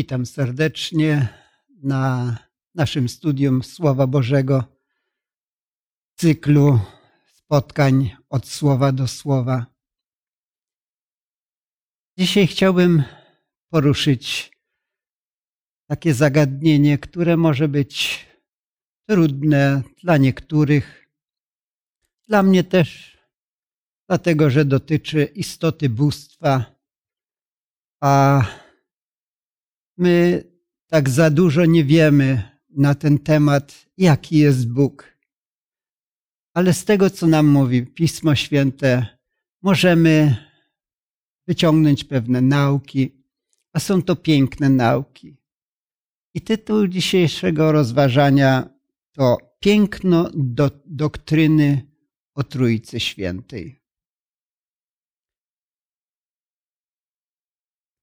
Witam serdecznie na naszym studium Słowa Bożego, cyklu spotkań od słowa do słowa. Dzisiaj chciałbym poruszyć takie zagadnienie, które może być trudne dla niektórych, dla mnie też, dlatego że dotyczy istoty bóstwa, a my tak za dużo nie wiemy na ten temat, jaki jest Bóg. Ale z tego, co nam mówi Pismo Święte, możemy wyciągnąć pewne nauki, a są to piękne nauki. I tytuł dzisiejszego rozważania to Piękno do, doktryny o Trójcy Świętej.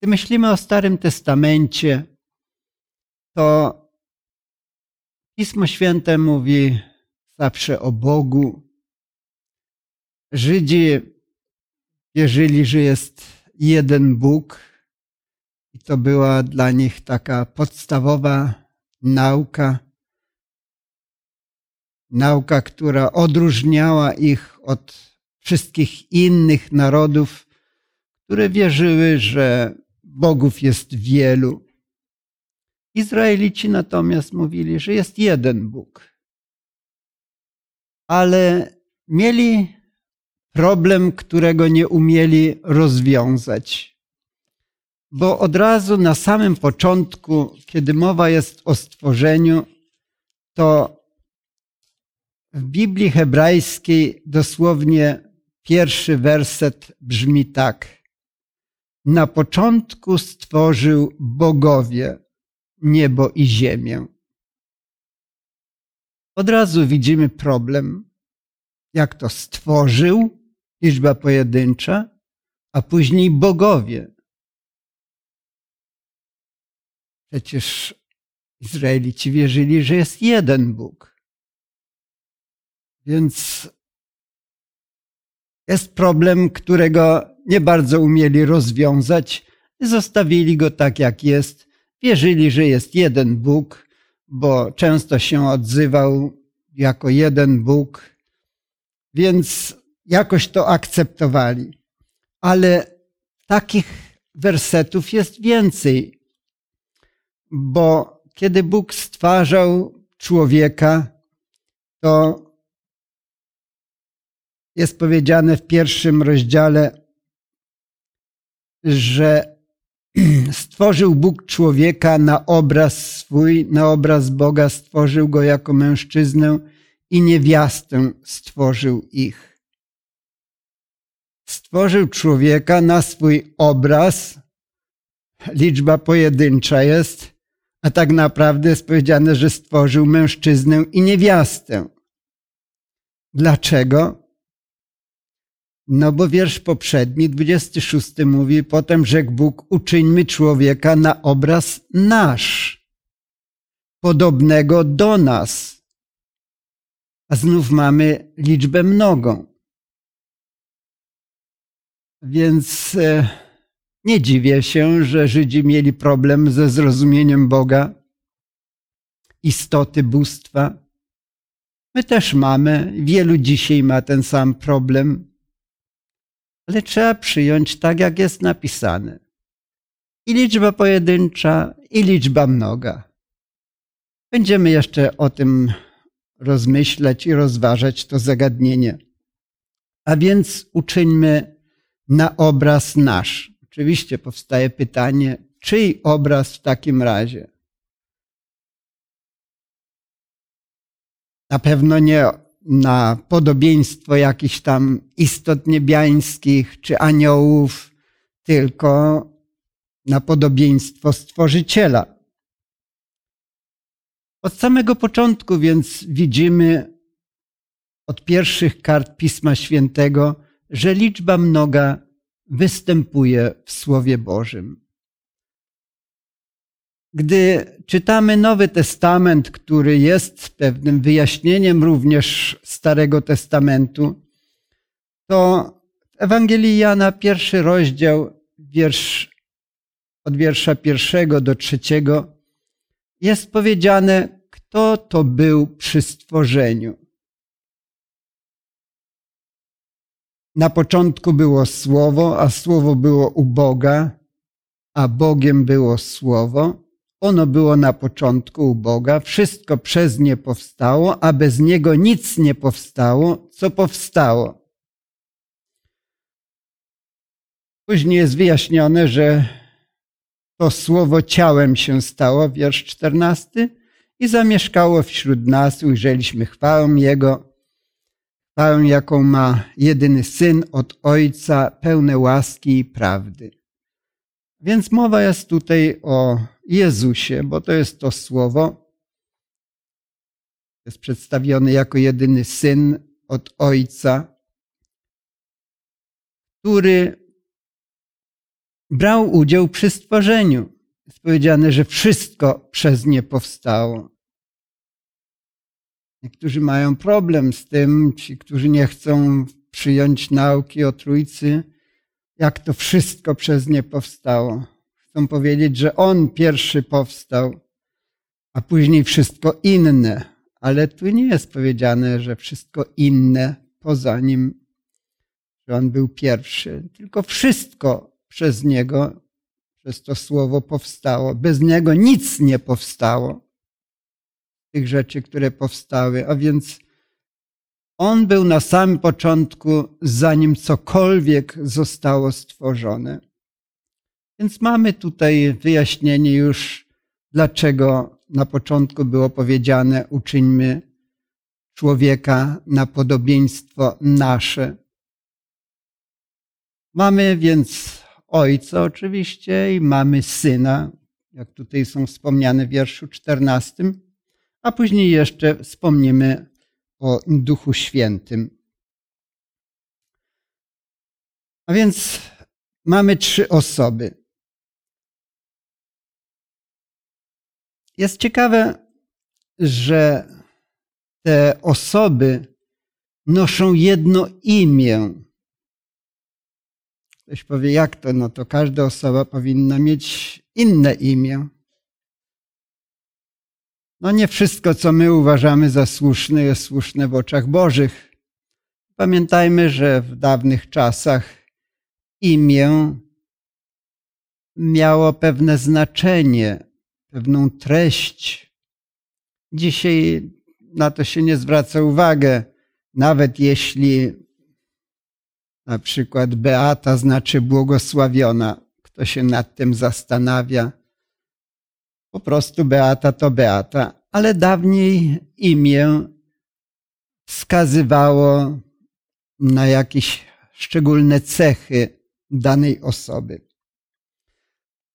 Gdy myślimy o Starym Testamencie, to Pismo Święte mówi zawsze o Bogu. Żydzi wierzyli, że jest jeden Bóg, i to była dla nich taka podstawowa nauka. Nauka, która odróżniała ich od wszystkich innych narodów, które wierzyły, że bogów jest wielu. Izraelici natomiast mówili, że jest jeden Bóg. Ale mieli problem, którego nie umieli rozwiązać. Bo od razu na samym początku, kiedy mowa jest o stworzeniu, to w Biblii hebrajskiej dosłownie pierwszy werset brzmi tak. Na początku stworzył bogowie niebo i ziemię. Od razu widzimy problem, jak to stworzył, liczba pojedyncza, a później bogowie. Przecież Izraelici wierzyli, że jest jeden Bóg. Więc jest problem, którego nie bardzo umieli rozwiązać. Zostawili go tak, jak jest Wierzyli, że jest jeden Bóg, bo często się odzywał jako jeden Bóg, więc jakoś to akceptowali. Ale takich wersetów jest więcej, bo kiedy Bóg stwarzał człowieka, to jest powiedziane w pierwszym rozdziale, że stworzył Bóg człowieka na obraz swój, na obraz Boga stworzył go jako mężczyznę i niewiastę stworzył ich. Stworzył człowieka na swój obraz, liczba pojedyncza jest, a tak naprawdę jest powiedziane, że stworzył mężczyznę i niewiastę. Dlaczego? No bo wiersz poprzedni, 26 mówi, potem rzekł Bóg, uczyńmy człowieka na obraz nasz, podobnego do nas. A znów mamy liczbę mnogą. Więc e, nie dziwię się, że Żydzi mieli problem ze zrozumieniem Boga, istoty bóstwa. My też mamy, wielu dzisiaj ma ten sam problem ale trzeba przyjąć tak, jak jest napisane. I liczba pojedyncza, i liczba mnoga. Będziemy jeszcze o tym rozmyślać i rozważać to zagadnienie. A więc uczyńmy na obraz nasz. Oczywiście powstaje pytanie, czyj obraz w takim razie? Na pewno nie na podobieństwo jakichś tam istot niebiańskich czy aniołów, tylko na podobieństwo Stworzyciela. Od samego początku więc widzimy od pierwszych kart Pisma Świętego, że liczba mnoga występuje w Słowie Bożym. Gdy czytamy Nowy Testament, który jest pewnym wyjaśnieniem również Starego Testamentu, to w Ewangelii Jana, pierwszy rozdział, wiersz od wiersza pierwszego do trzeciego, jest powiedziane, kto to był przy stworzeniu. Na początku było Słowo, a Słowo było u Boga, a Bogiem było Słowo. Ono było na początku u Boga, wszystko przez nie powstało, a bez niego nic nie powstało, co powstało. Później jest wyjaśnione, że to słowo ciałem się stało, wiersz czternasty, i zamieszkało wśród nas, ujrzeliśmy chwałę Jego, chwałę, jaką ma jedyny Syn od Ojca, pełne łaski i prawdy. Więc mowa jest tutaj o Jezusie, bo to jest to słowo. Jest przedstawiony jako jedyny syn od Ojca, który brał udział przy stworzeniu. Jest powiedziane, że wszystko przez nie powstało. Niektórzy mają problem z tym, ci, którzy nie chcą przyjąć nauki o Trójcy, jak to wszystko przez nie powstało. Chcą powiedzieć, że On pierwszy powstał, a później wszystko inne. Ale tu nie jest powiedziane, że wszystko inne poza Nim, że On był pierwszy, tylko wszystko przez Niego, przez to słowo powstało. Bez Niego nic nie powstało. Tych rzeczy, które powstały. A więc On był na samym początku, zanim cokolwiek zostało stworzone. Więc mamy tutaj wyjaśnienie już, dlaczego na początku było powiedziane: uczyńmy człowieka na podobieństwo nasze. Mamy więc ojca oczywiście i mamy syna, jak tutaj są wspomniane w wierszu czternastym, a później jeszcze wspomnimy o Duchu Świętym. A więc mamy trzy osoby. Jest ciekawe, że te osoby noszą jedno imię. Ktoś powie, jak to? No to każda osoba powinna mieć inne imię. No nie wszystko, co my uważamy za słuszne, jest słuszne w oczach Bożych. Pamiętajmy, że w dawnych czasach imię miało pewne znaczenie, pewną treść. Dzisiaj na to się nie zwraca uwagę, nawet jeśli na przykład Beata znaczy błogosławiona. Kto się nad tym zastanawia? Po prostu Beata to Beata, ale dawniej imię wskazywało na jakieś szczególne cechy danej osoby.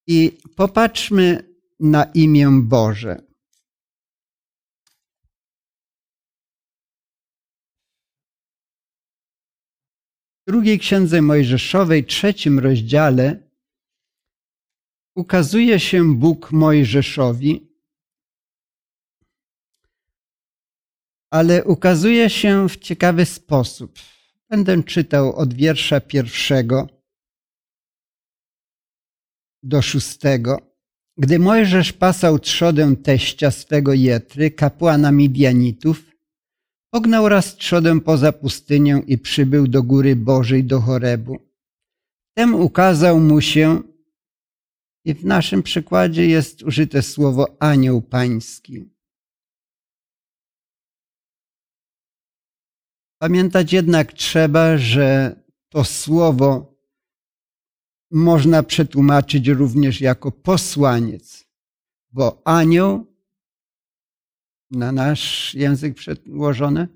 I popatrzmy na imię Boże. W drugiej księdze Mojżeszowej, trzecim rozdziale, ukazuje się Bóg Mojżeszowi, ale ukazuje się w ciekawy sposób. Będę czytał od wiersza pierwszego do szóstego. Gdy Mojżesz pasał trzodę teścia swego Jetry, kapłana Midianitów, pognał raz trzodę poza pustynię i przybył do góry Bożej do Chorebu. Tem ukazał mu się, i w naszym przykładzie jest użyte słowo anioł pański. Pamiętać jednak trzeba, że to słowo można przetłumaczyć również jako posłaniec, bo anioł na nasz język przełożony e,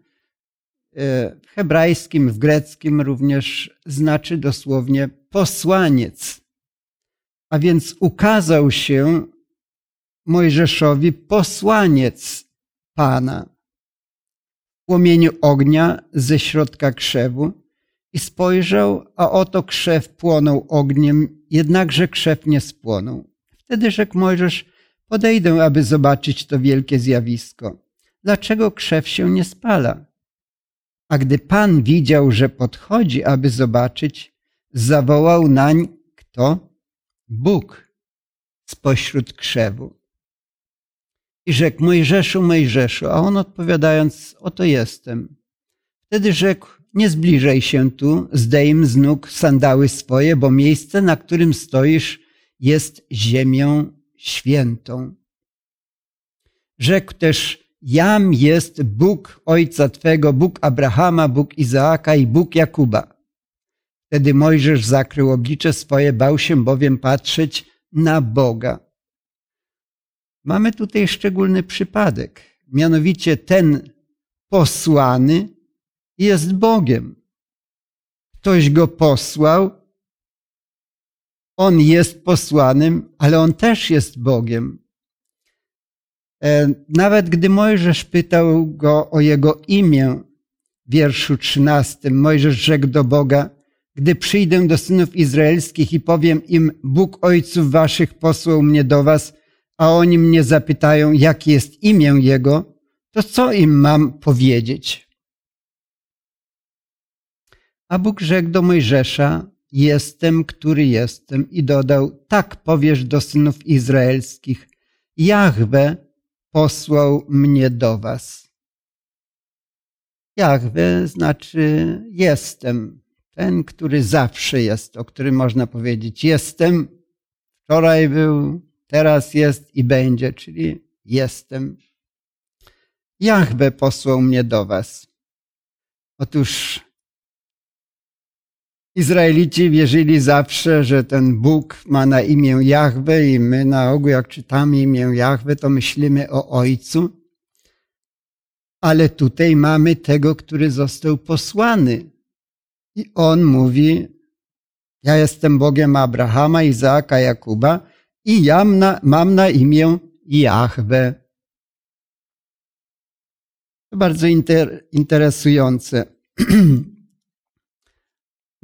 w hebrajskim, w greckim również znaczy dosłownie posłaniec. A więc ukazał się Mojżeszowi posłaniec Pana w płomieniu ognia ze środka krzewu i spojrzał, a oto krzew płonął ogniem, jednakże krzew nie spłonął. Wtedy rzekł Mojżesz, podejdę, aby zobaczyć to wielkie zjawisko. Dlaczego krzew się nie spala? A gdy Pan widział, że podchodzi, aby zobaczyć, zawołał nań kto? Bóg. spośród krzewu. I rzekł, Mojżeszu, Mojżeszu, a on odpowiadając, oto jestem. Wtedy rzekł, nie zbliżaj się tu, zdejm z nóg sandały swoje, bo miejsce, na którym stoisz, jest ziemią świętą. Rzekł też, Jam jest Bóg ojca Twego, Bóg Abrahama, Bóg Izaaka i Bóg Jakuba. Wtedy Mojżesz zakrył oblicze swoje, bał się bowiem patrzeć na Boga. Mamy tutaj szczególny przypadek. Mianowicie ten posłany jest Bogiem. Ktoś go posłał, on jest posłanym, ale on też jest Bogiem. E, nawet gdy Mojżesz pytał go o jego imię, w wierszu 13, Mojżesz rzekł do Boga, gdy przyjdę do synów izraelskich i powiem im, Bóg ojców waszych posłał mnie do was, a oni mnie zapytają, jakie jest imię Jego, to co im mam powiedzieć? A Bóg rzekł do Mojżesza, jestem, który jestem i dodał, tak powiesz do synów izraelskich, Jahwe posłał mnie do was. Jahwe znaczy jestem, ten, który zawsze jest, o którym można powiedzieć jestem, wczoraj był, teraz jest i będzie, czyli jestem. Jahwe posłał mnie do was. Otóż Izraelici wierzyli zawsze, że ten Bóg ma na imię Jahwe i my na ogół jak czytamy imię Jahwe, to myślimy o Ojcu. Ale tutaj mamy tego, który został posłany. I on mówi, ja jestem Bogiem Abrahama, Izaaka, Jakuba i ja mam na, imię Jahwe. To bardzo inter, interesujące.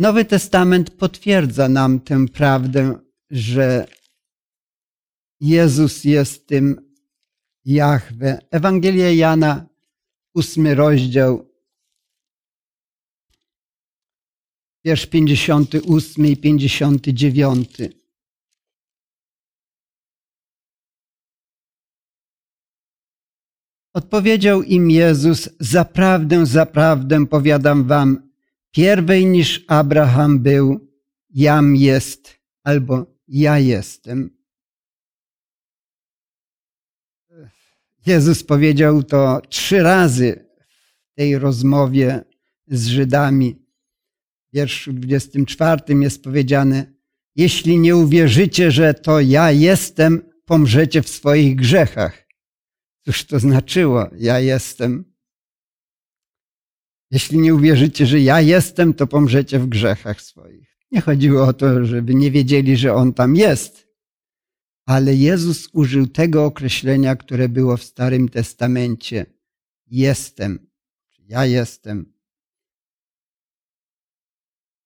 Nowy Testament potwierdza nam tę prawdę, że Jezus jest tym Jahwe. Ewangelia Jana, ósmy rozdział, wiersz 58 i 59. Odpowiedział im Jezus, zaprawdę, zaprawdę powiadam wam, pierwej niż Abraham był, jam jest, albo ja jestem. Jezus powiedział to trzy razy w tej rozmowie z Żydami. W wierszu 24 jest powiedziane, jeśli nie uwierzycie, że to ja jestem, pomrzecie w swoich grzechach. Cóż to znaczyło, ja jestem? Jeśli nie uwierzycie, że ja jestem, to pomrzecie w grzechach swoich. Nie chodziło o to, żeby nie wiedzieli, że On tam jest. Ale Jezus użył tego określenia, które było w Starym Testamencie. Jestem. Ja jestem.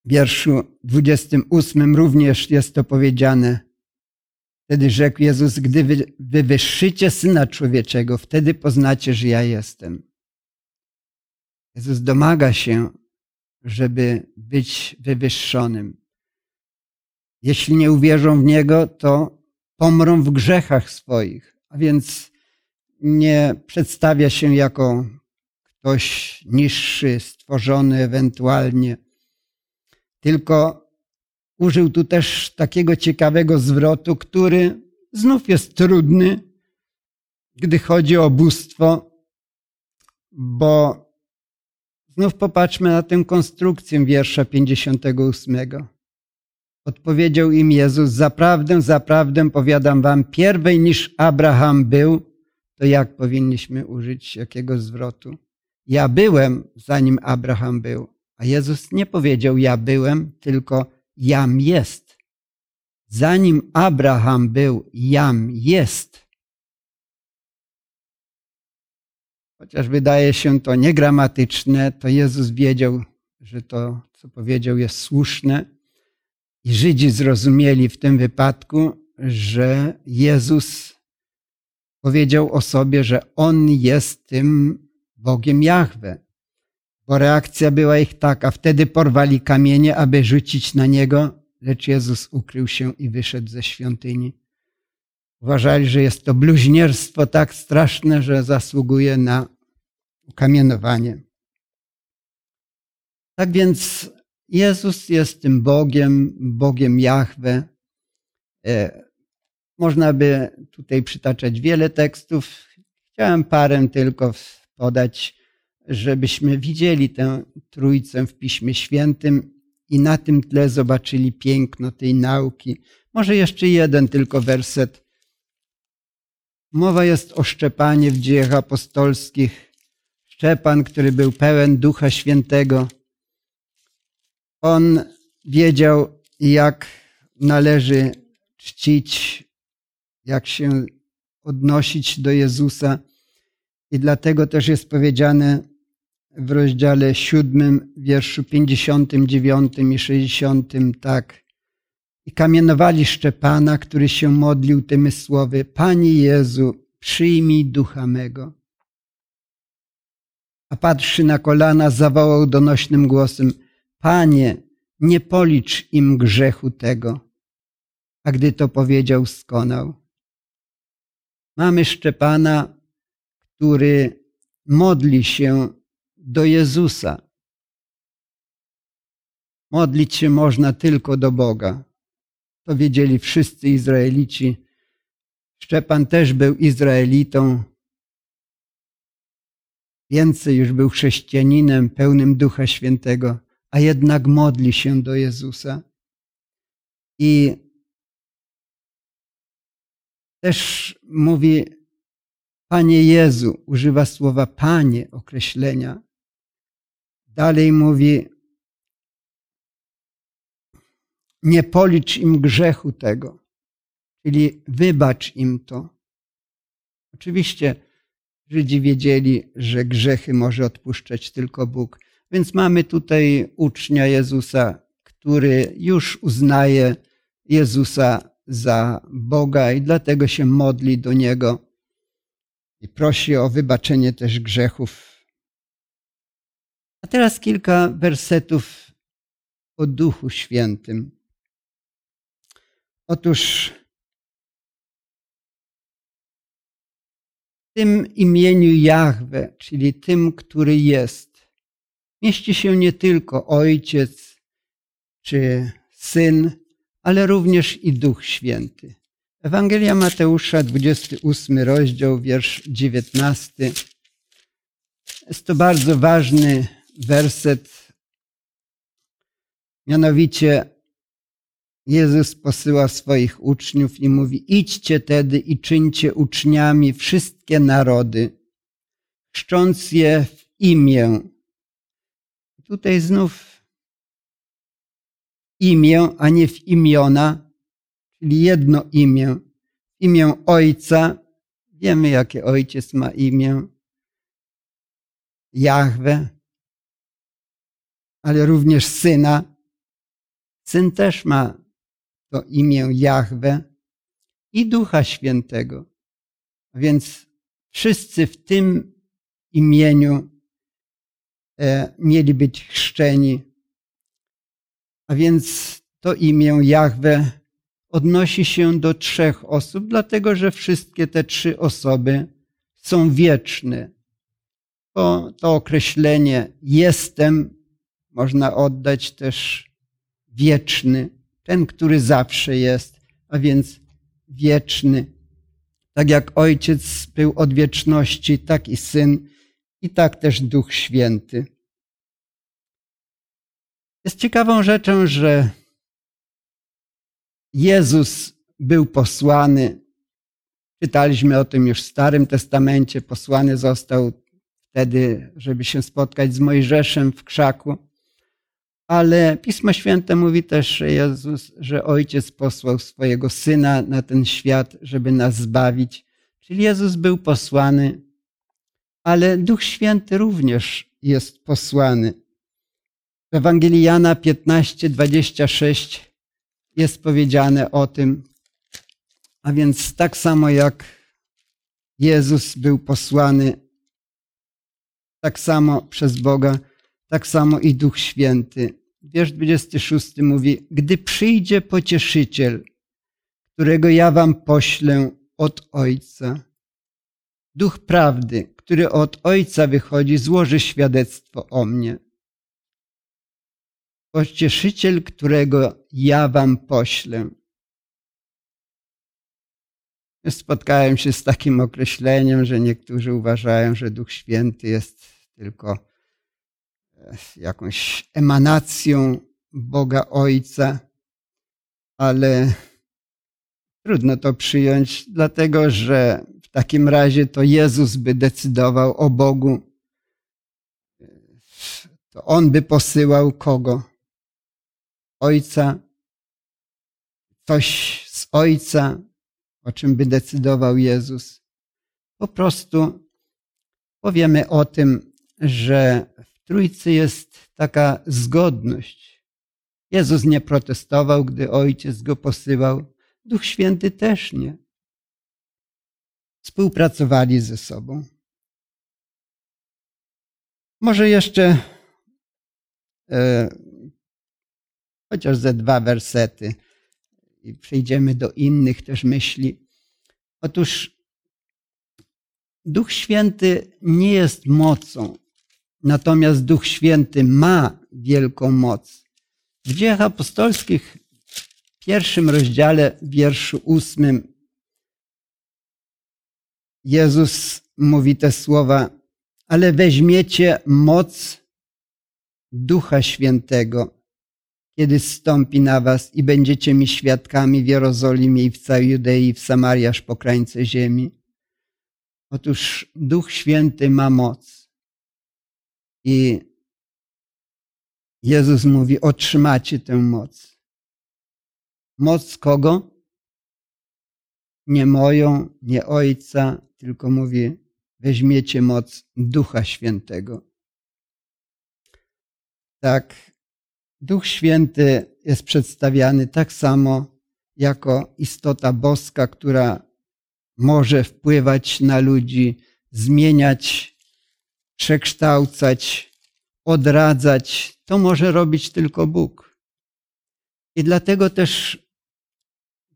W wierszu 28 również jest to powiedziane. Wtedy rzekł Jezus, gdy wy wywyższycie Syna Człowieczego, wtedy poznacie, że ja jestem. Jezus domaga się, żeby być wywyższonym. Jeśli nie uwierzą w Niego, to pomrą w grzechach swoich, a więc nie przedstawia się jako ktoś niższy, stworzony ewentualnie, tylko użył tu też takiego ciekawego zwrotu, który znów jest trudny, gdy chodzi o bóstwo, bo Znów popatrzmy na tę konstrukcję wiersza 58. Odpowiedział im Jezus, zaprawdę, zaprawdę powiadam wam, pierwej niż Abraham był, to jak powinniśmy użyć jakiego zwrotu? Ja byłem, zanim Abraham był. A Jezus nie powiedział ja byłem, tylko jam jest. Zanim Abraham był, jam jest. Chociaż wydaje się to niegramatyczne, to Jezus wiedział, że to, co powiedział, jest słuszne. I Żydzi zrozumieli w tym wypadku, że Jezus powiedział o sobie, że On jest tym Bogiem Jahwe. Bo reakcja była ich taka. Wtedy porwali kamienie, aby rzucić na Niego, lecz Jezus ukrył się i wyszedł ze świątyni. Uważali, że jest to bluźnierstwo tak straszne, że zasługuje na ukamienowanie. Tak więc Jezus jest tym Bogiem, Bogiem Jahwe. E, można by tutaj przytaczać wiele tekstów. Chciałem parę tylko podać, żebyśmy widzieli tę Trójcę w Piśmie Świętym i na tym tle zobaczyli piękno tej nauki. Może jeszcze jeden tylko werset. Mowa jest o Szczepanie w dziejach apostolskich. Szczepan, który był pełen Ducha Świętego. On wiedział, jak należy czcić, jak się odnosić do Jezusa. I dlatego też jest powiedziane w rozdziale siódmym, wierszu pięćdziesiątym dziewiątym i sześćdziesiątym tak. I kamienowali Szczepana, który się modlił tymi słowy: Panie Jezu, przyjmij ducha mego. A patrzy na kolana, zawołał donośnym głosem: Panie, nie policz im grzechu tego. A gdy to powiedział, skonał. Mamy Szczepana, który modli się do Jezusa. Modlić się można tylko do Boga. To wiedzieli wszyscy Izraelici. Szczepan też był Izraelitą. Więcej już był chrześcijaninem pełnym Ducha Świętego, a jednak modli się do Jezusa. I też mówi, Panie Jezu, używa słowa Panie określenia. Dalej mówi, nie policz im grzechu tego, czyli wybacz im to. Oczywiście Żydzi wiedzieli, że grzechy może odpuszczać tylko Bóg. Więc mamy tutaj ucznia Jezusa, który już uznaje Jezusa za Boga i dlatego się modli do Niego i prosi o wybaczenie też grzechów. A teraz kilka wersetów o Duchu Świętym. Otóż w tym imieniu Jahwe, czyli tym, który jest, mieści się nie tylko Ojciec czy Syn, ale również i Duch Święty. Ewangelia Mateusza, 28 rozdział, wiersz 19. Jest to bardzo ważny werset. Mianowicie Jezus posyła swoich uczniów i mówi: Idźcie tedy i czyńcie uczniami wszystkie narody, chrzcząc je w imię. Tutaj znów imię, a nie w imiona, czyli jedno imię. Imię Ojca. Wiemy, jakie ojciec ma imię. Jahwe, ale również syna. Syn też ma to imię Jahwe i Ducha Świętego. A więc wszyscy w tym imieniu e, mieli być chrzczeni. A więc to imię Jahwe odnosi się do trzech osób, dlatego że wszystkie te trzy osoby są wieczne. To, to określenie jestem można oddać też wieczny ten, który zawsze jest, a więc wieczny. Tak jak Ojciec był od wieczności, tak i Syn, i tak też Duch Święty. Jest ciekawą rzeczą, że Jezus był posłany. Czytaliśmy o tym już w Starym Testamencie. Posłany został wtedy, żeby się spotkać z Mojżeszem w krzaku. Ale Pismo Święte mówi też, że Jezus, że Ojciec posłał swojego Syna na ten świat, żeby nas zbawić. Czyli Jezus był posłany, ale Duch Święty również jest posłany. W Ewangelii Jana 15, 26 jest powiedziane o tym. A więc tak samo jak Jezus był posłany, tak samo przez Boga tak samo i Duch Święty. Wiersz 26 mówi, gdy przyjdzie pocieszyciel, którego ja wam poślę, od Ojca. Duch prawdy, który od Ojca wychodzi, złoży świadectwo o mnie. Pocieszyciel, którego ja wam poślę. Spotkałem się z takim określeniem, że niektórzy uważają, że Duch Święty jest tylko jakąś emanacją Boga Ojca, ale trudno to przyjąć, dlatego że w takim razie to Jezus by decydował o Bogu. To On by posyłał kogo? Ojca, coś z Ojca, o czym by decydował Jezus. Po prostu powiemy o tym, że Trójcy jest taka zgodność. Jezus nie protestował, gdy Ojciec go posyłał. Duch Święty też nie. Współpracowali ze sobą. Może jeszcze e, chociaż ze dwa wersety i przejdziemy do innych też myśli. Otóż Duch Święty nie jest mocą, natomiast Duch Święty ma wielką moc. W dziejach apostolskich, w pierwszym rozdziale, wierszu ósmym, Jezus mówi te słowa, ale weźmiecie moc Ducha Świętego, kiedy zstąpi na was i będziecie mi świadkami w Jerozolimie i w całej Judei i w Samarii aż po krańce ziemi. Otóż Duch Święty ma moc. I Jezus mówi, otrzymacie tę moc. Moc kogo? Nie moją, nie Ojca, tylko mówi, weźmiecie moc Ducha Świętego. Tak, Duch Święty jest przedstawiany tak samo jako istota boska, która może wpływać na ludzi, zmieniać, przekształcać, odradzać. To może robić tylko Bóg. I dlatego też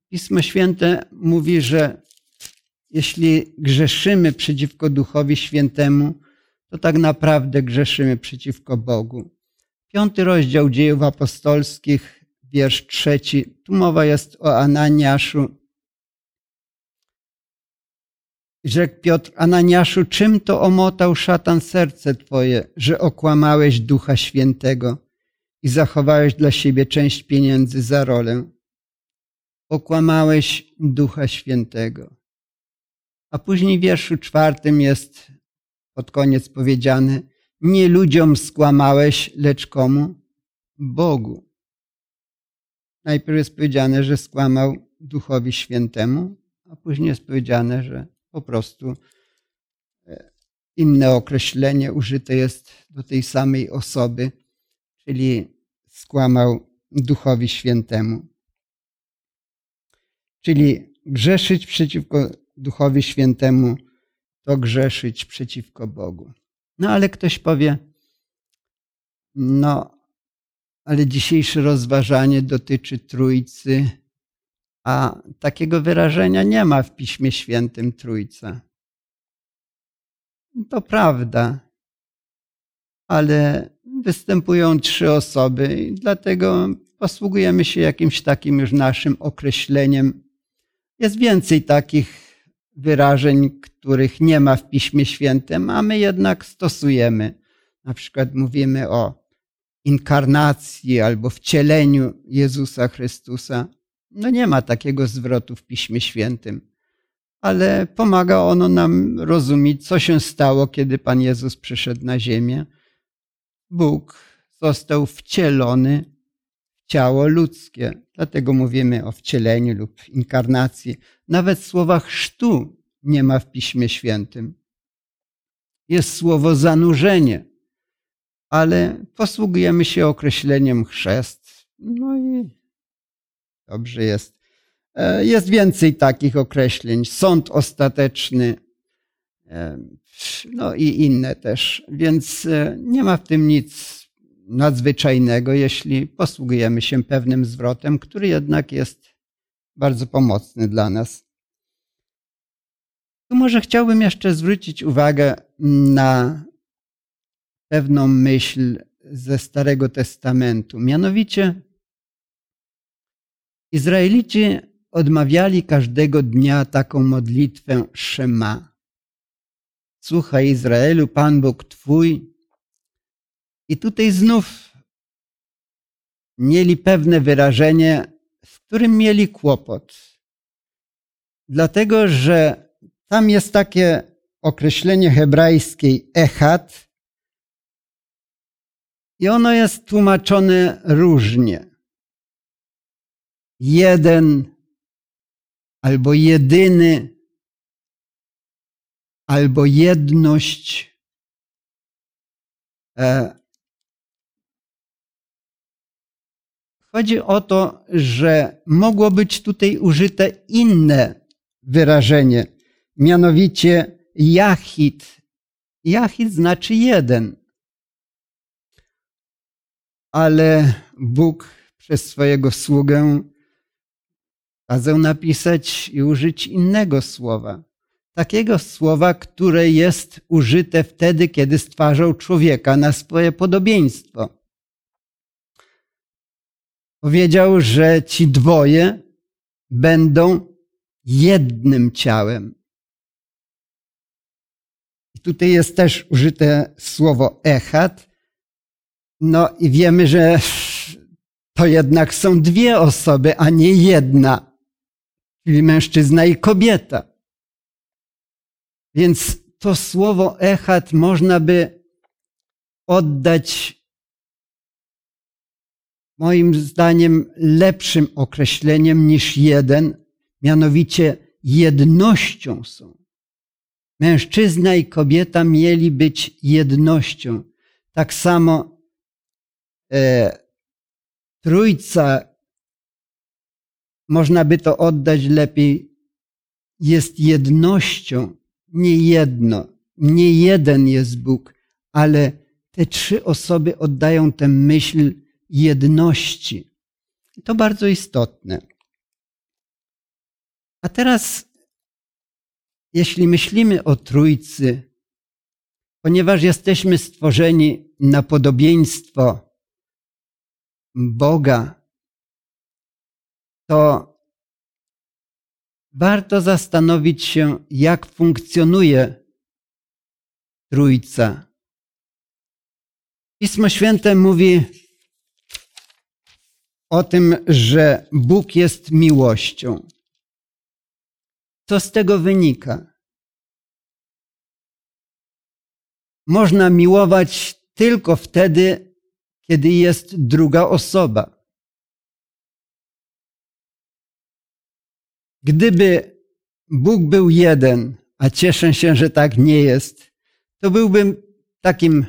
Pismo Święte mówi, że jeśli grzeszymy przeciwko Duchowi Świętemu, to tak naprawdę grzeszymy przeciwko Bogu. Piąty rozdział dziejów apostolskich, wiersz trzeci. Tu mowa jest o Ananiaszu. Rzekł Piotr, Ananiaszu, czym to omotał szatan serce twoje, że okłamałeś Ducha Świętego i zachowałeś dla siebie część pieniędzy za rolę? Okłamałeś Ducha Świętego. A później w wierszu czwartym jest pod koniec powiedziane, nie ludziom skłamałeś, lecz komu? Bogu. Najpierw jest powiedziane, że skłamał Duchowi Świętemu, a później jest powiedziane, że po prostu e, inne określenie użyte jest do tej samej osoby, czyli skłamał Duchowi Świętemu. Czyli grzeszyć przeciwko Duchowi Świętemu to grzeszyć przeciwko Bogu. No ale ktoś powie, no, ale dzisiejsze rozważanie dotyczy Trójcy, a takiego wyrażenia nie ma w Piśmie Świętym Trójca. To prawda, ale występują trzy osoby i dlatego posługujemy się jakimś takim już naszym określeniem. Jest więcej takich wyrażeń, których nie ma w Piśmie Świętym, a my jednak stosujemy. Na przykład mówimy o inkarnacji albo wcieleniu Jezusa Chrystusa. No nie ma takiego zwrotu w Piśmie Świętym, ale pomaga ono nam rozumieć, co się stało, kiedy Pan Jezus przyszedł na ziemię. Bóg został wcielony w ciało ludzkie. Dlatego mówimy o wcieleniu lub inkarnacji. Nawet słowa chrztu nie ma w Piśmie Świętym. Jest słowo zanurzenie, ale posługujemy się określeniem chrzest. No i dobrze jest. E, jest więcej takich określeń. Sąd ostateczny, e, no i inne też. Więc e, nie ma w tym nic nadzwyczajnego, jeśli posługujemy się pewnym zwrotem, który jednak jest bardzo pomocny dla nas. Tu może chciałbym jeszcze zwrócić uwagę na pewną myśl ze Starego Testamentu. Mianowicie, Izraelici odmawiali każdego dnia taką modlitwę Szema. Słuchaj Izraelu, Pan Bóg Twój. I tutaj znów mieli pewne wyrażenie, z którym mieli kłopot. Dlatego, że tam jest takie określenie hebrajskie echat i ono jest tłumaczone różnie. Jeden albo jedyny, albo jedność. E, chodzi o to, że mogło być tutaj użyte inne wyrażenie, mianowicie Jachid. Jachid znaczy jeden. Ale Bóg przez swojego sługę kazał napisać i użyć innego słowa. Takiego słowa, które jest użyte wtedy, kiedy stwarzał człowieka na swoje podobieństwo. Powiedział, że ci dwoje będą jednym ciałem. I tutaj jest też użyte słowo echat. No i wiemy, że to jednak są dwie osoby, a nie jedna, czyli mężczyzna i kobieta. Więc to słowo echat można by oddać moim zdaniem lepszym określeniem niż jeden, mianowicie jednością są. Mężczyzna i kobieta mieli być jednością. Tak samo e, trójca, można by to oddać lepiej, jest jednością, nie jedno, nie jeden jest Bóg, ale te trzy osoby oddają tę myśl jedności. To bardzo istotne. A teraz, jeśli myślimy o Trójcy, ponieważ jesteśmy stworzeni na podobieństwo Boga, to warto zastanowić się, jak funkcjonuje Trójca. Pismo Święte mówi o tym, że Bóg jest miłością. Co z tego wynika? Można miłować tylko wtedy, kiedy jest druga osoba. Gdyby Bóg był jeden, a cieszę się, że tak nie jest, to byłbym takim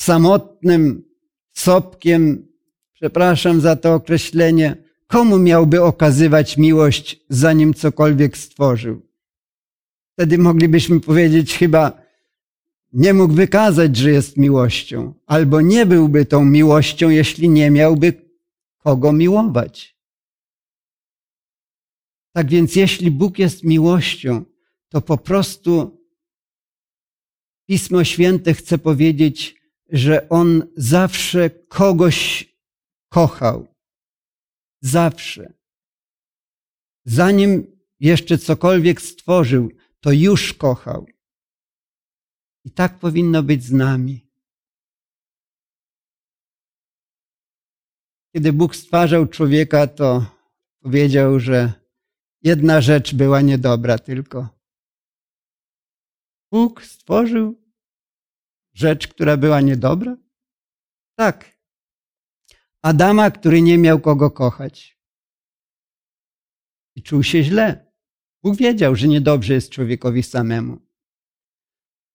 samotnym sopkiem, przepraszam za to określenie, komu miałby okazywać miłość, zanim cokolwiek stworzył? Wtedy moglibyśmy powiedzieć chyba, nie mógł wykazać, że jest miłością, albo nie byłby tą miłością, jeśli nie miałby kogo miłować. Tak więc, jeśli Bóg jest miłością, to po prostu Pismo Święte chce powiedzieć, że On zawsze kogoś kochał. Zawsze. Zanim jeszcze cokolwiek stworzył, to już kochał. I tak powinno być z nami. Kiedy Bóg stwarzał człowieka, to powiedział, że jedna rzecz była niedobra tylko. Bóg stworzył rzecz, która była niedobra? Tak. Adama, który nie miał kogo kochać. I czuł się źle. Bóg wiedział, że niedobrze jest człowiekowi samemu.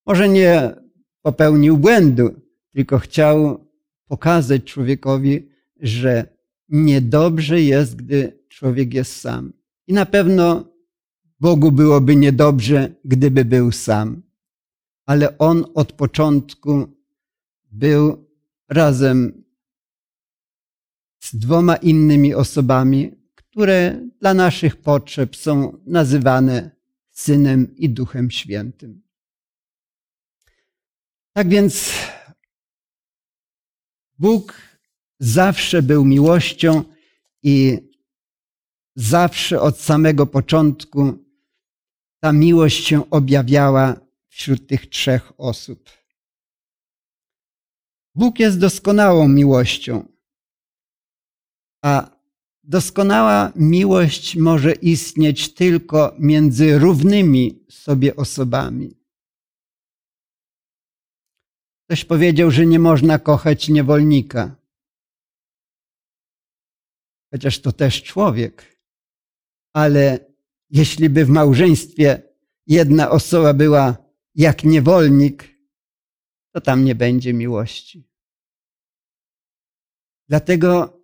Może nie popełnił błędu, tylko chciał pokazać człowiekowi, że niedobrze jest, gdy człowiek jest sam. I na pewno Bogu byłoby niedobrze, gdyby był sam. Ale on od początku był razem z dwoma innymi osobami, które dla naszych potrzeb są nazywane Synem i Duchem Świętym. Tak więc Bóg zawsze był miłością i zawsze od samego początku ta miłość się objawiała wśród tych trzech osób. Bóg jest doskonałą miłością, a doskonała miłość może istnieć tylko między równymi sobie osobami. Ktoś powiedział, że nie można kochać niewolnika. Chociaż to też człowiek. Ale jeśli by w małżeństwie jedna osoba była jak niewolnik, to tam nie będzie miłości. Dlatego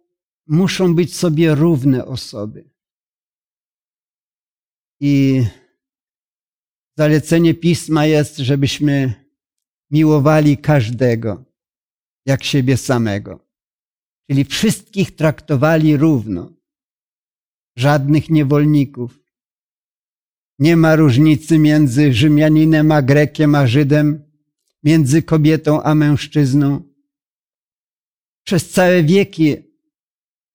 muszą być sobie równe osoby. I zalecenie pisma jest, żebyśmy miłowali każdego jak siebie samego. Czyli wszystkich traktowali równo. Żadnych niewolników. Nie ma różnicy między Rzymianinem a Grekiem a Żydem, między kobietą a mężczyzną. Przez całe wieki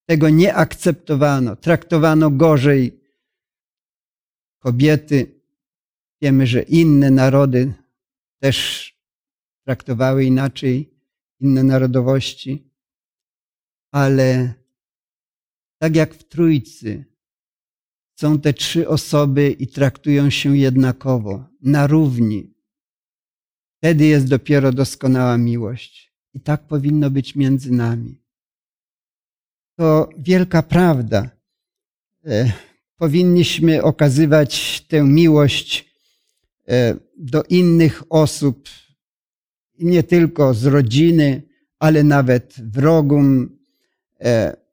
tego nie akceptowano, traktowano gorzej kobiety. Wiemy, że inne narody też traktowały inaczej inne narodowości, ale tak jak w Trójcy są te trzy osoby i traktują się jednakowo, na równi. Wtedy jest dopiero doskonała miłość. I tak powinno być między nami. To wielka prawda. E, powinniśmy okazywać tę miłość e, do innych osób, nie tylko z rodziny, ale nawet wrogom,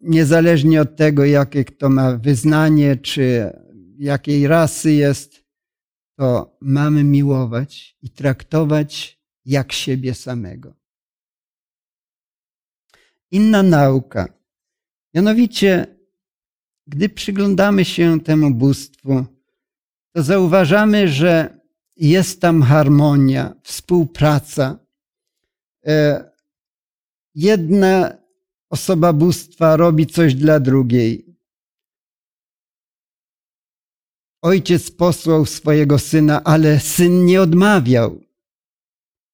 niezależnie od tego, jakie kto ma wyznanie, czy jakiej rasy jest, to mamy miłować i traktować jak siebie samego. Inna nauka. Mianowicie, gdy przyglądamy się temu bóstwu, to zauważamy, że jest tam harmonia, współpraca, E, jedna osoba bóstwa robi coś dla drugiej. Ojciec posłał swojego syna, ale syn nie odmawiał.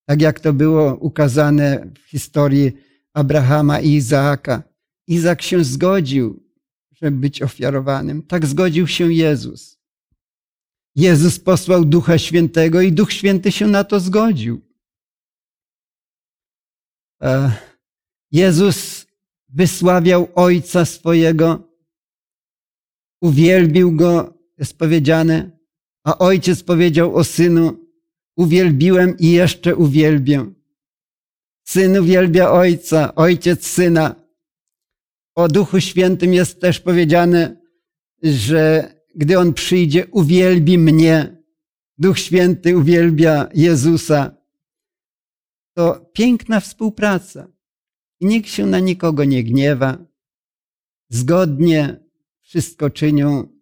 Tak jak to było ukazane w historii Abrahama i Izaaka. Izak się zgodził, żeby być ofiarowanym. Tak zgodził się Jezus. Jezus posłał Ducha Świętego i Duch Święty się na to zgodził. E, Jezus wysławiał Ojca swojego, uwielbił Go, jest powiedziane, a Ojciec powiedział o Synu, uwielbiłem i jeszcze uwielbię. Syn uwielbia Ojca, Ojciec Syna. O Duchu Świętym jest też powiedziane, że gdy On przyjdzie, uwielbi mnie. Duch Święty uwielbia Jezusa to piękna współpraca. I nikt się na nikogo nie gniewa. Zgodnie wszystko czynią.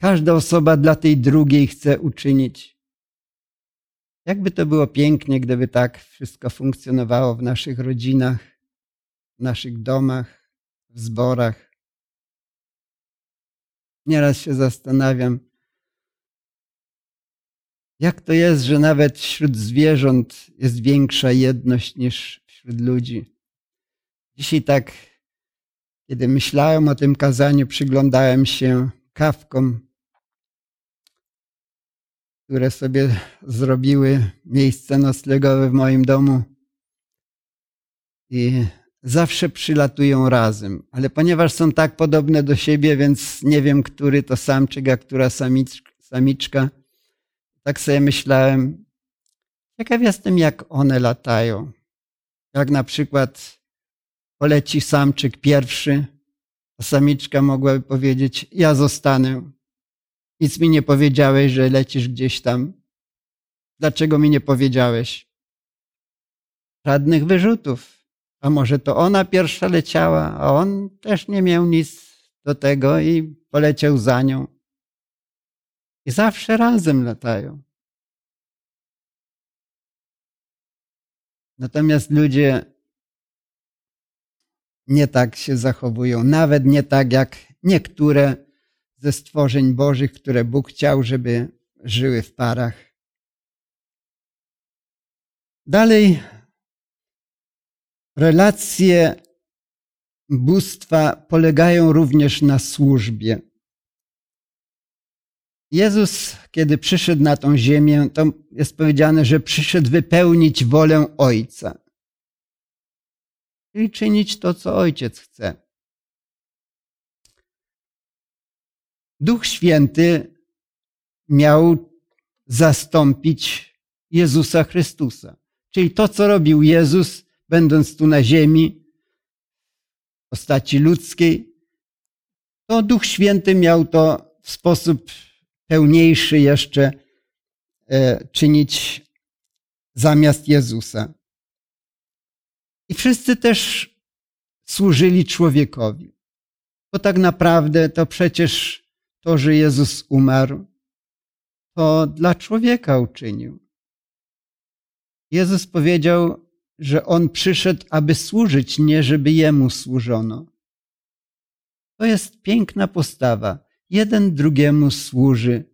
Każda osoba dla tej drugiej chce uczynić. Jakby to było pięknie, gdyby tak wszystko funkcjonowało w naszych rodzinach, w naszych domach, w zborach. Nieraz się zastanawiam, jak to jest, że nawet wśród zwierząt jest większa jedność niż wśród ludzi? Dzisiaj tak, kiedy myślałem o tym kazaniu, przyglądałem się kawkom, które sobie zrobiły miejsce noclegowe w moim domu. I zawsze przylatują razem, ale ponieważ są tak podobne do siebie, więc nie wiem, który to samczyk, a która samiczka, tak sobie myślałem, ciekaw jestem, jak one latają. Jak na przykład poleci samczyk pierwszy, a samiczka mogłaby powiedzieć, ja zostanę. Nic mi nie powiedziałeś, że lecisz gdzieś tam. Dlaczego mi nie powiedziałeś? Żadnych wyrzutów. A może to ona pierwsza leciała, a on też nie miał nic do tego i poleciał za nią. I zawsze razem latają. Natomiast ludzie nie tak się zachowują, nawet nie tak jak niektóre ze stworzeń Bożych, które Bóg chciał, żeby żyły w parach. Dalej, relacje bóstwa polegają również na służbie. Jezus, kiedy przyszedł na tą ziemię, to jest powiedziane, że przyszedł wypełnić wolę Ojca. Czyli czynić to, co Ojciec chce. Duch Święty miał zastąpić Jezusa Chrystusa. Czyli to, co robił Jezus, będąc tu na ziemi, w postaci ludzkiej, to Duch Święty miał to w sposób pełniejszy jeszcze e, czynić zamiast Jezusa. I wszyscy też służyli człowiekowi. Bo tak naprawdę to przecież to, że Jezus umarł, to dla człowieka uczynił. Jezus powiedział, że On przyszedł, aby służyć, nie żeby Jemu służono. To jest piękna postawa. Jeden drugiemu służy.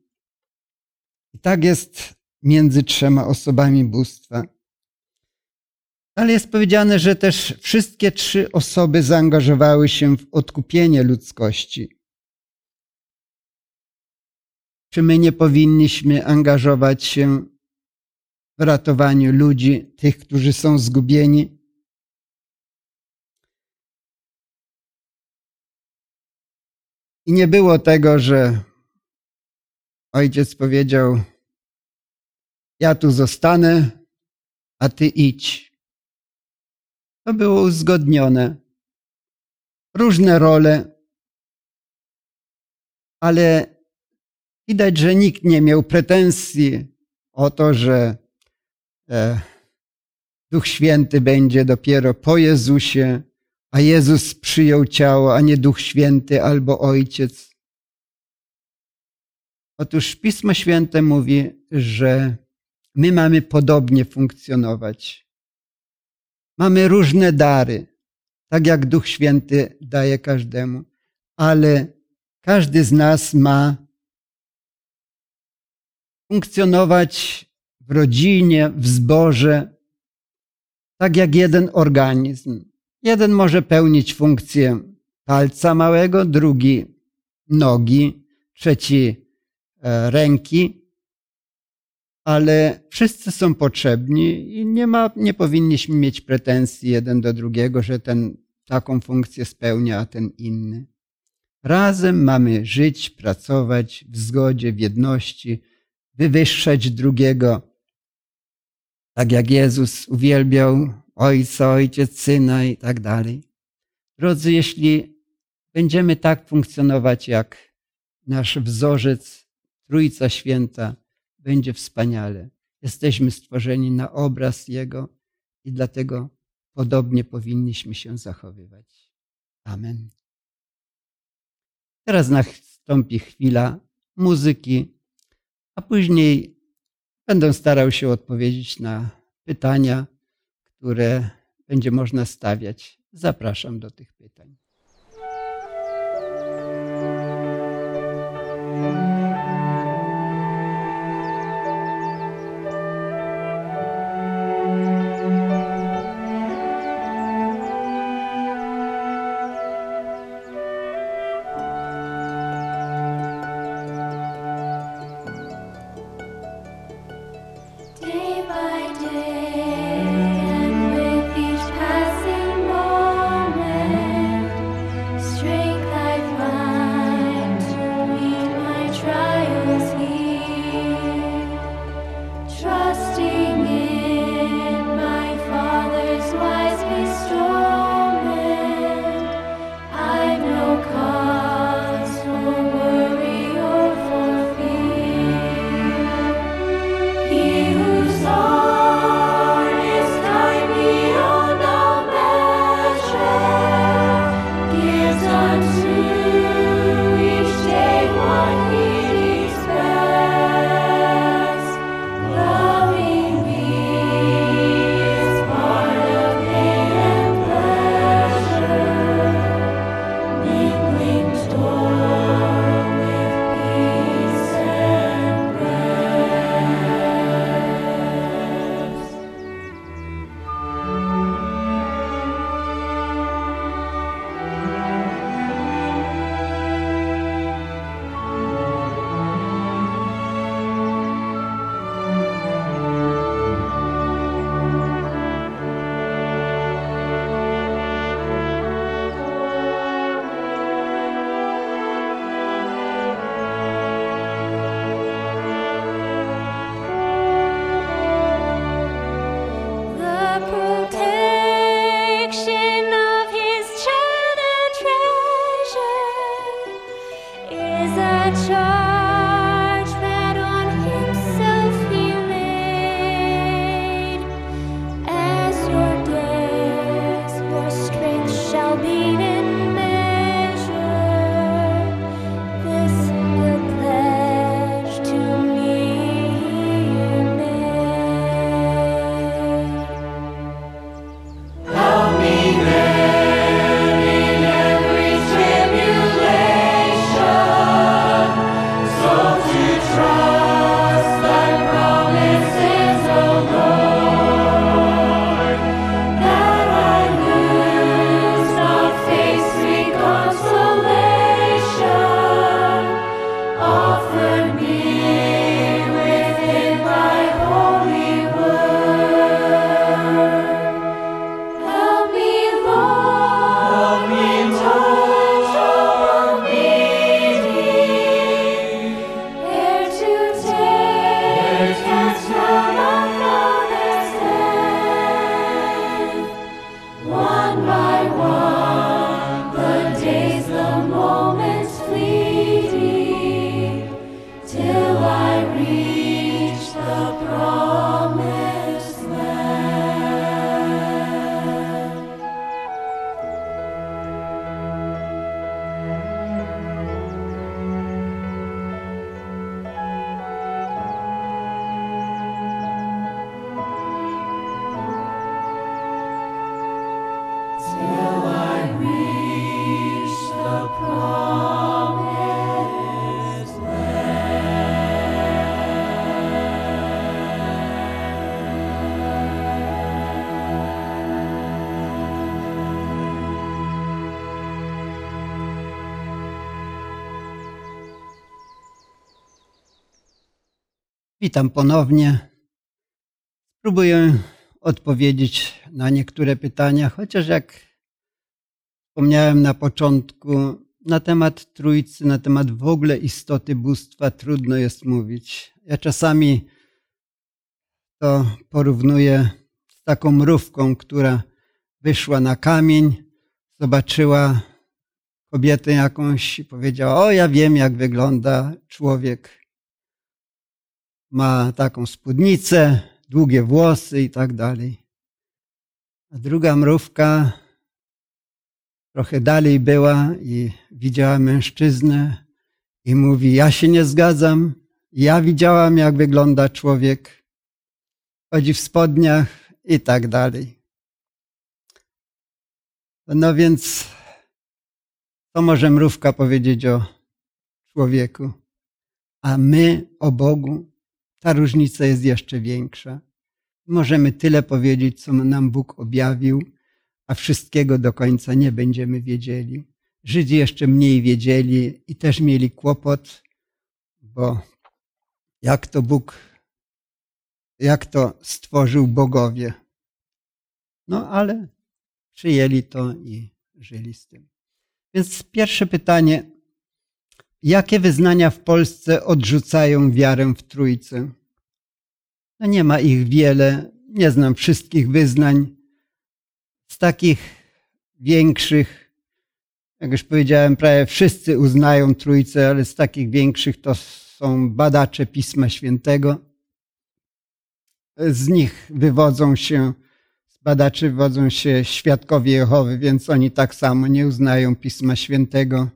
I tak jest między trzema osobami bóstwa. Ale jest powiedziane, że też wszystkie trzy osoby zaangażowały się w odkupienie ludzkości. Czy my nie powinniśmy angażować się w ratowaniu ludzi, tych, którzy są zgubieni? I nie było tego, że ojciec powiedział: Ja tu zostanę, a ty idź. To było uzgodnione. Różne role, ale widać, że nikt nie miał pretensji o to, że e, Duch Święty będzie dopiero po Jezusie, a Jezus przyjął ciało, a nie Duch Święty albo Ojciec. Otóż Pismo Święte mówi, że my mamy podobnie funkcjonować. Mamy różne dary, tak jak Duch Święty daje każdemu, ale każdy z nas ma funkcjonować w rodzinie, w zborze, tak jak jeden organizm. Jeden może pełnić funkcję palca małego, drugi nogi, trzeci e, ręki, ale wszyscy są potrzebni i nie, ma, nie powinniśmy mieć pretensji jeden do drugiego, że ten taką funkcję spełnia, a ten inny. Razem mamy żyć, pracować w zgodzie, w jedności, wywyższać drugiego. Tak jak Jezus uwielbiał Ojca, Ojciec, Syna i tak dalej. Drodzy, jeśli będziemy tak funkcjonować jak nasz wzorzec, Trójca Święta, będzie wspaniale. Jesteśmy stworzeni na obraz Jego i dlatego podobnie powinniśmy się zachowywać. Amen. Teraz nastąpi chwila muzyki, a później będę starał się odpowiedzieć na pytania które będzie można stawiać. Zapraszam do tych pytań. Witam ponownie. Spróbuję odpowiedzieć na niektóre pytania, chociaż jak wspomniałem na początku, na temat Trójcy, na temat w ogóle istoty bóstwa trudno jest mówić. Ja czasami to porównuję z taką mrówką, która wyszła na kamień, zobaczyła kobietę jakąś i powiedziała: O, ja wiem, jak wygląda człowiek. Ma taką spódnicę, długie włosy i tak dalej. A druga mrówka trochę dalej była i widziała mężczyznę i mówi: Ja się nie zgadzam. Ja widziałam, jak wygląda człowiek. Chodzi w spodniach i tak dalej. No więc, co może mrówka powiedzieć o człowieku? A my o Bogu, ta różnica jest jeszcze większa. Możemy tyle powiedzieć, co nam Bóg objawił, a wszystkiego do końca nie będziemy wiedzieli. Żydzi jeszcze mniej wiedzieli i też mieli kłopot, bo jak to Bóg, jak to stworzył bogowie. No ale przyjęli to i żyli z tym. Więc pierwsze pytanie, jakie wyznania w Polsce odrzucają wiarę w Trójcę? No nie ma ich wiele, nie znam wszystkich wyznań. Z takich większych, jak już powiedziałem, prawie wszyscy uznają Trójcę, ale z takich większych to są badacze Pisma Świętego. Z nich wywodzą się badaczy wodzą się świadkowie Jehowy, więc oni tak samo nie uznają Pisma Świętego.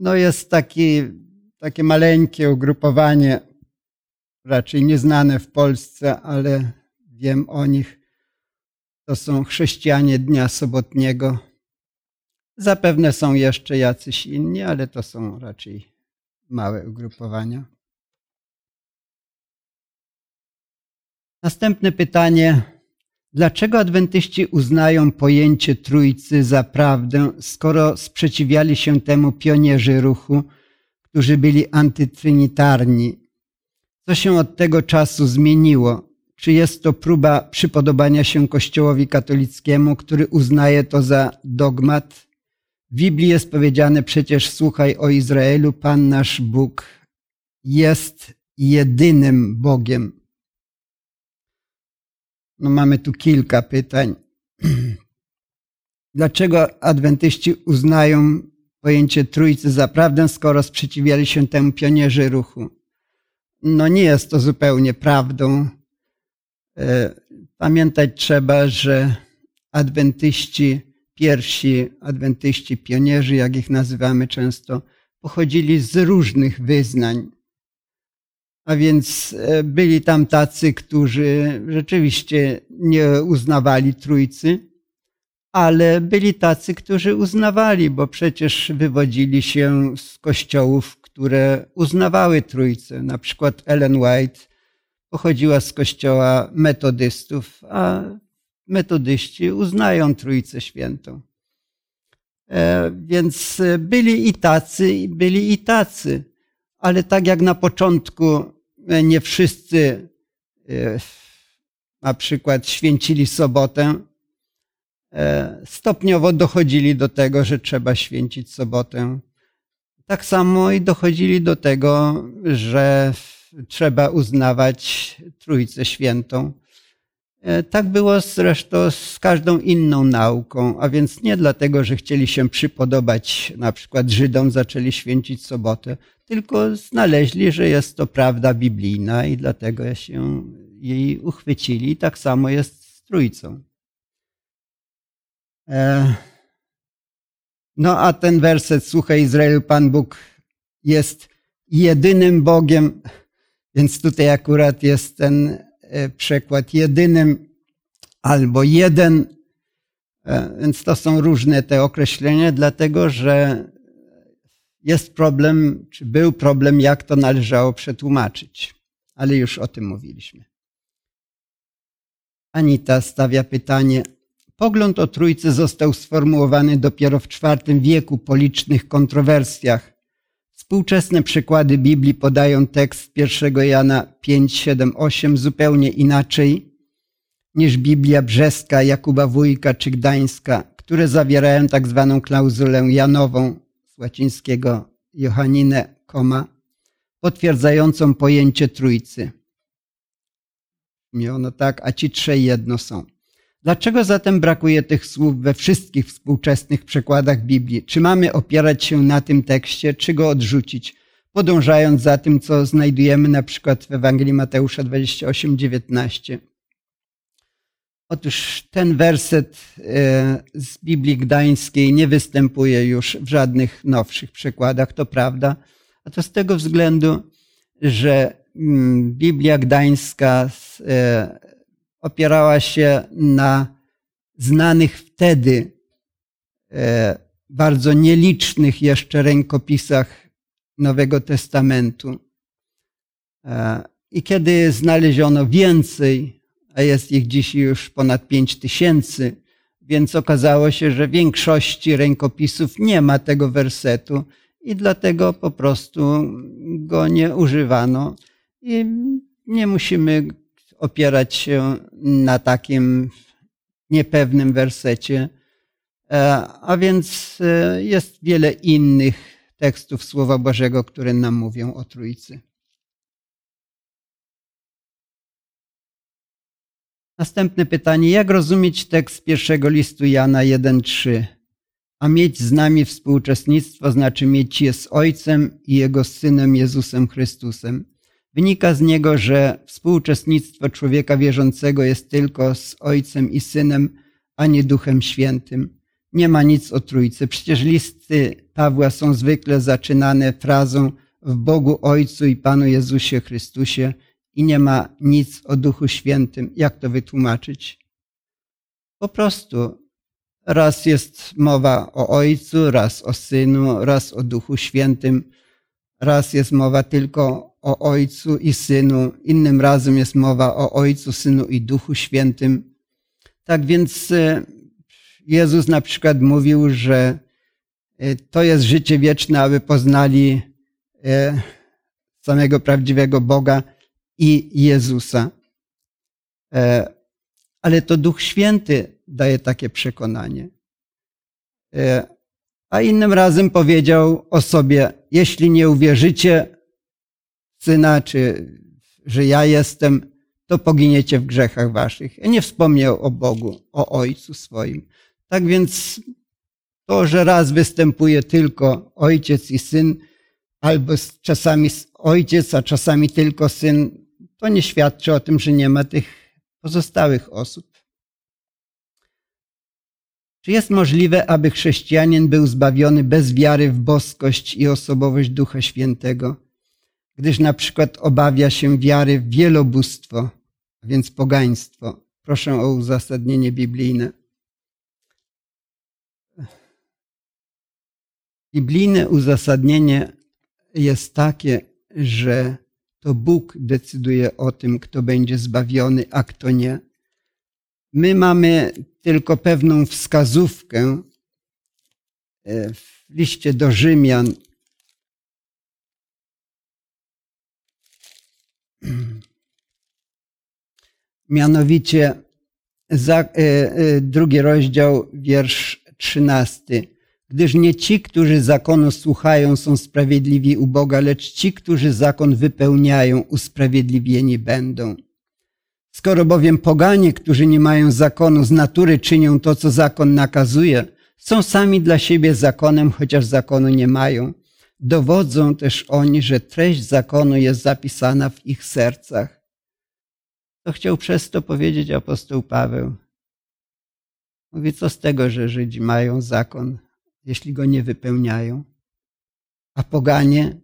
No jest taki, takie maleńkie ugrupowanie, raczej nieznane w Polsce, ale wiem o nich. To są chrześcijanie Dnia Sobotniego. Zapewne są jeszcze jacyś inni, ale to są raczej małe ugrupowania. Następne pytanie Dlaczego adwentyści uznają pojęcie Trójcy za prawdę, skoro sprzeciwiali się temu pionierzy ruchu, którzy byli antytrynitarni? Co się od tego czasu zmieniło? Czy jest to próba przypodobania się Kościołowi katolickiemu, który uznaje to za dogmat? W Biblii jest powiedziane przecież: Słuchaj o Izraelu, Pan nasz Bóg jest jedynym Bogiem. No mamy tu kilka pytań. Dlaczego adwentyści uznają pojęcie Trójcy za prawdę, skoro sprzeciwiali się temu pionierzy ruchu? No nie jest to zupełnie prawdą. E, pamiętać trzeba, że adwentyści, pierwsi adwentyści, pionierzy, jak ich nazywamy często, pochodzili z różnych wyznań. A więc e, byli tam tacy, którzy rzeczywiście nie uznawali Trójcy, ale byli tacy, którzy uznawali, bo przecież wywodzili się z kościołów, które uznawały Trójcę. Na przykład Ellen White pochodziła z kościoła metodystów, a metodyści uznają Trójcę Świętą. E, więc byli i tacy, byli i tacy. Ale tak jak na początku E, nie wszyscy e, na przykład święcili sobotę, e, stopniowo dochodzili do tego, że trzeba święcić sobotę. Tak samo i dochodzili do tego, że trzeba uznawać Trójcę Świętą. Tak było zresztą z każdą inną nauką, a więc nie dlatego, że chcieli się przypodobać na przykład Żydom, zaczęli święcić sobotę, tylko znaleźli, że jest to prawda biblijna i dlatego się jej uchwycili. Tak samo jest z Trójcą. E, no a ten werset, słuchaj Izraelu, Pan Bóg jest jedynym Bogiem, więc tutaj akurat jest ten e, przekład jedynym albo jeden, e, więc to są różne te określenia, dlatego że jest problem, czy był problem, jak to należało przetłumaczyć. Ale już o tym mówiliśmy. Anita stawia pytanie. Pogląd o Trójcy został sformułowany dopiero w IV wieku po licznych kontrowersjach. Współczesne przykłady Biblii podają tekst 1 Jana 5, 7, 8 zupełnie inaczej niż Biblia brzeska, Jakuba Wójka czy Gdańska, które zawierają tak zwaną klauzulę janową z łacińskiego Johannine, potwierdzającą pojęcie Trójcy. Nie ono tak, a ci trzej jedno są. Dlaczego zatem brakuje tych słów we wszystkich współczesnych przekładach Biblii? Czy mamy opierać się na tym tekście, czy go odrzucić, podążając za tym, co znajdujemy na przykład w Ewangelii Mateusza 28, 19? Otóż ten werset e, z Biblii Gdańskiej nie występuje już w żadnych nowszych przekładach, to prawda. A to z tego względu, że mm, Biblia Gdańska e, opierała się na znanych wtedy e, bardzo nielicznych jeszcze rękopisach Nowego Testamentu. I kiedy znaleziono więcej a jest ich dziś już ponad pięć tysięcy, więc okazało się, że w większości rękopisów nie ma tego wersetu i dlatego po prostu go nie używano. I nie musimy opierać się na takim niepewnym wersecie. E, a więc e, jest wiele innych tekstów Słowa Bożego, które nam mówią o Trójcy. Następne pytanie. Jak rozumieć tekst pierwszego listu Jana 1:3? A mieć z nami współuczestnictwo znaczy mieć je z Ojcem i Jego Synem Jezusem Chrystusem. Wynika z niego, że współuczestnictwo człowieka wierzącego jest tylko z Ojcem i Synem, a nie Duchem Świętym. Nie ma nic o Trójcy. Przecież listy Pawła są zwykle zaczynane frazą w Bogu Ojcu i Panu Jezusie Chrystusie – i nie ma nic o Duchu Świętym. Jak to wytłumaczyć? Po prostu raz jest mowa o Ojcu, raz o Synu, raz o Duchu Świętym, raz jest mowa tylko o Ojcu i Synu, innym razem jest mowa o Ojcu, Synu i Duchu Świętym. Tak więc e, Jezus na przykład mówił, że e, to jest życie wieczne, aby poznali e, samego prawdziwego Boga i Jezusa. Ale to Duch Święty daje takie przekonanie. A innym razem powiedział o sobie, jeśli nie uwierzycie Syna, czy że ja jestem, to poginiecie w grzechach waszych. Nie wspomniał o Bogu, o Ojcu swoim. Tak więc to, że raz występuje tylko Ojciec i Syn, albo czasami Ojciec, a czasami tylko Syn, to nie świadczy o tym, że nie ma tych pozostałych osób. Czy jest możliwe, aby chrześcijanin był zbawiony bez wiary w boskość i osobowość Ducha Świętego, gdyż na przykład obawia się wiary w wielobóstwo, a więc pogaństwo? Proszę o uzasadnienie biblijne. Biblijne uzasadnienie jest takie, że to Bóg decyduje o tym, kto będzie zbawiony, a kto nie. My mamy tylko pewną wskazówkę e, w liście do Rzymian. Mianowicie za, e, e, drugi rozdział, wiersz trzynasty gdyż nie ci, którzy zakonu słuchają, są sprawiedliwi u Boga, lecz ci, którzy zakon wypełniają, usprawiedliwieni będą. Skoro bowiem poganie, którzy nie mają zakonu, z natury czynią to, co zakon nakazuje, są sami dla siebie zakonem, chociaż zakonu nie mają. Dowodzą też oni, że treść zakonu jest zapisana w ich sercach. To chciał przez to powiedzieć apostoł Paweł. Mówi, co z tego, że Żydzi mają zakon, jeśli go nie wypełniają. A poganie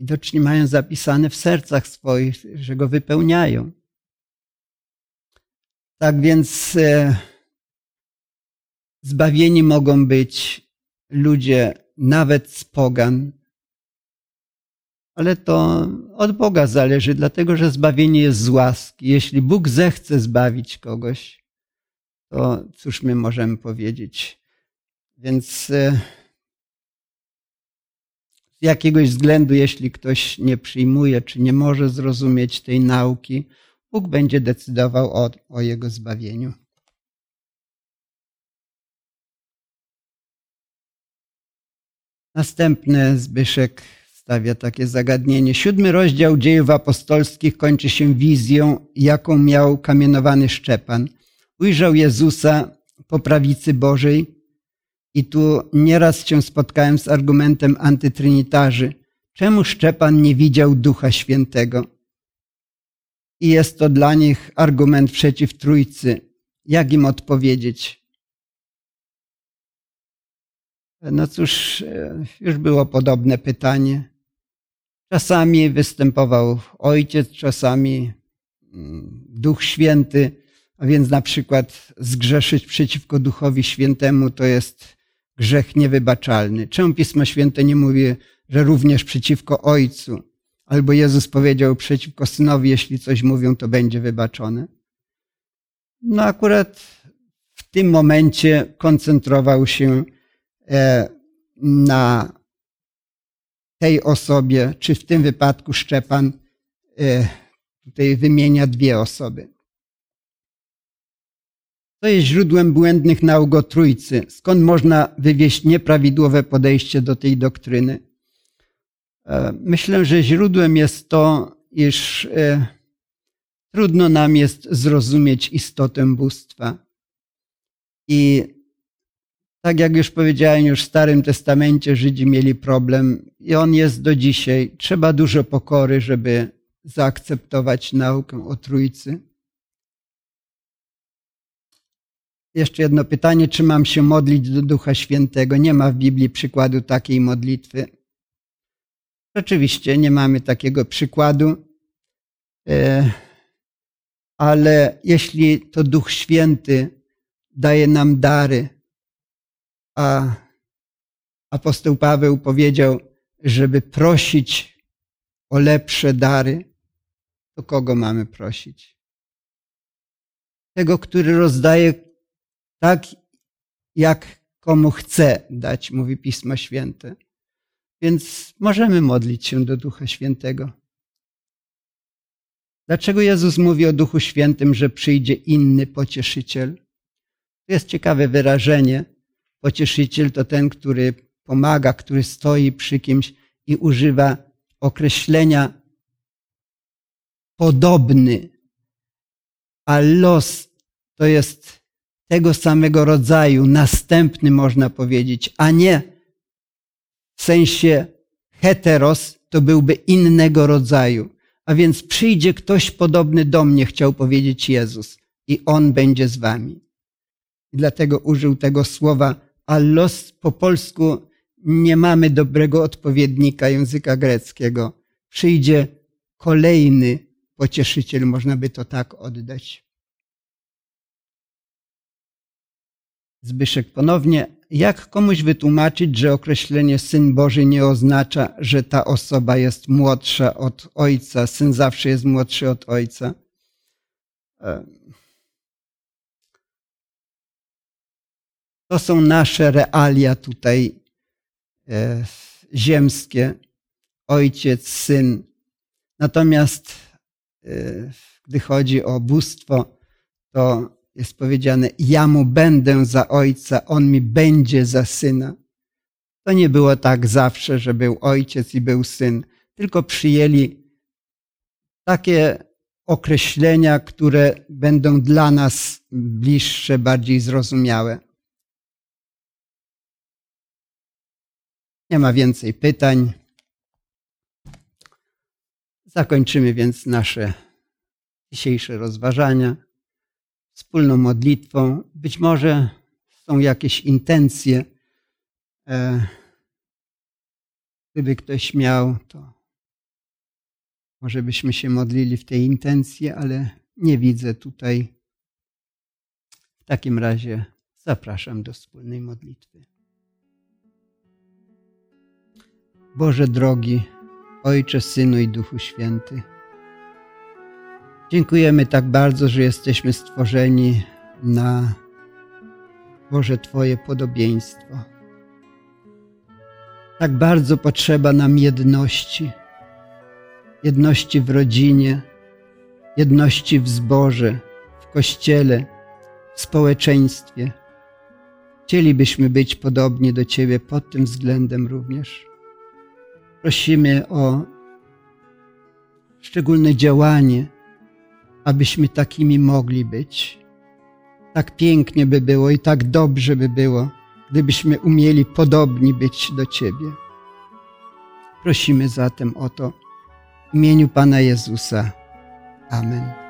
widocznie mają zapisane w sercach swoich, że go wypełniają. Tak więc e, zbawieni mogą być ludzie nawet z pogan, ale to od Boga zależy, dlatego że zbawienie jest z łaski. Jeśli Bóg zechce zbawić kogoś, to cóż my możemy powiedzieć? Więc e, z jakiegoś względu, jeśli ktoś nie przyjmuje czy nie może zrozumieć tej nauki, Bóg będzie decydował o, o jego zbawieniu. Następny Zbyszek stawia takie zagadnienie. Siódmy rozdział dziejów apostolskich kończy się wizją, jaką miał kamienowany Szczepan. Ujrzał Jezusa po prawicy Bożej i tu nieraz się spotkałem z argumentem antytrynitarzy. Czemu Szczepan nie widział Ducha Świętego? I jest to dla nich argument przeciw Trójcy. Jak im odpowiedzieć? No cóż, e, już było podobne pytanie. Czasami występował Ojciec, czasami mm, Duch Święty, a więc na przykład zgrzeszyć przeciwko Duchowi Świętemu to jest grzech niewybaczalny. Czemu Pismo Święte nie mówi, że również przeciwko Ojcu? Albo Jezus powiedział przeciwko Synowi, jeśli coś mówią, to będzie wybaczone. No akurat w tym momencie koncentrował się e, na tej osobie, czy w tym wypadku Szczepan e, tutaj wymienia dwie osoby. To jest źródłem błędnych nauk o Trójcy. Skąd można wywieźć nieprawidłowe podejście do tej doktryny? E, myślę, że źródłem jest to, iż e, trudno nam jest zrozumieć istotę bóstwa. I tak jak już powiedziałem, już w Starym Testamencie Żydzi mieli problem i on jest do dzisiaj. Trzeba dużo pokory, żeby zaakceptować naukę o Trójcy. Jeszcze jedno pytanie, czy mam się modlić do Ducha Świętego? Nie ma w Biblii przykładu takiej modlitwy. Rzeczywiście nie mamy takiego przykładu, e, ale jeśli to Duch Święty daje nam dary, a apostoł Paweł powiedział, żeby prosić o lepsze dary, to kogo mamy prosić? Tego, który rozdaje tak, jak komu chce dać, mówi Pismo Święte. Więc możemy modlić się do Ducha Świętego. Dlaczego Jezus mówi o Duchu Świętym, że przyjdzie inny pocieszyciel? To jest ciekawe wyrażenie. Pocieszyciel to ten, który pomaga, który stoi przy kimś i używa określenia podobny. A los to jest tego samego rodzaju, następny można powiedzieć, a nie w sensie heteros to byłby innego rodzaju. A więc przyjdzie ktoś podobny do mnie, chciał powiedzieć Jezus, i on będzie z wami. I dlatego użył tego słowa allos. Po polsku nie mamy dobrego odpowiednika języka greckiego. Przyjdzie kolejny pocieszyciel, można by to tak oddać. Zbyszek ponownie, jak komuś wytłumaczyć, że określenie Syn Boży nie oznacza, że ta osoba jest młodsza od Ojca, Syn zawsze jest młodszy od Ojca? E, to są nasze realia tutaj e, ziemskie, Ojciec, Syn. Natomiast e, gdy chodzi o bóstwo, to jest powiedziane, ja mu będę za ojca, on mi będzie za syna. To nie było tak zawsze, że był ojciec i był syn, tylko przyjęli takie określenia, które będą dla nas bliższe, bardziej zrozumiałe. Nie ma więcej pytań. Zakończymy więc nasze dzisiejsze rozważania wspólną modlitwą. Być może są jakieś intencje. E, gdyby ktoś miał, to może byśmy się modlili w tej intencji, ale nie widzę tutaj. W takim razie zapraszam do wspólnej modlitwy. Boże drogi, Ojcze, Synu i Duchu Święty. Dziękujemy tak bardzo, że jesteśmy stworzeni na Boże Twoje podobieństwo. Tak bardzo potrzeba nam jedności. Jedności w rodzinie, jedności w zborze, w kościele, w społeczeństwie. Chcielibyśmy być podobni do Ciebie pod tym względem również. Prosimy o szczególne działanie, abyśmy takimi mogli być. Tak pięknie by było i tak dobrze by było, gdybyśmy umieli podobni być do Ciebie. Prosimy zatem o to w imieniu Pana Jezusa. Amen.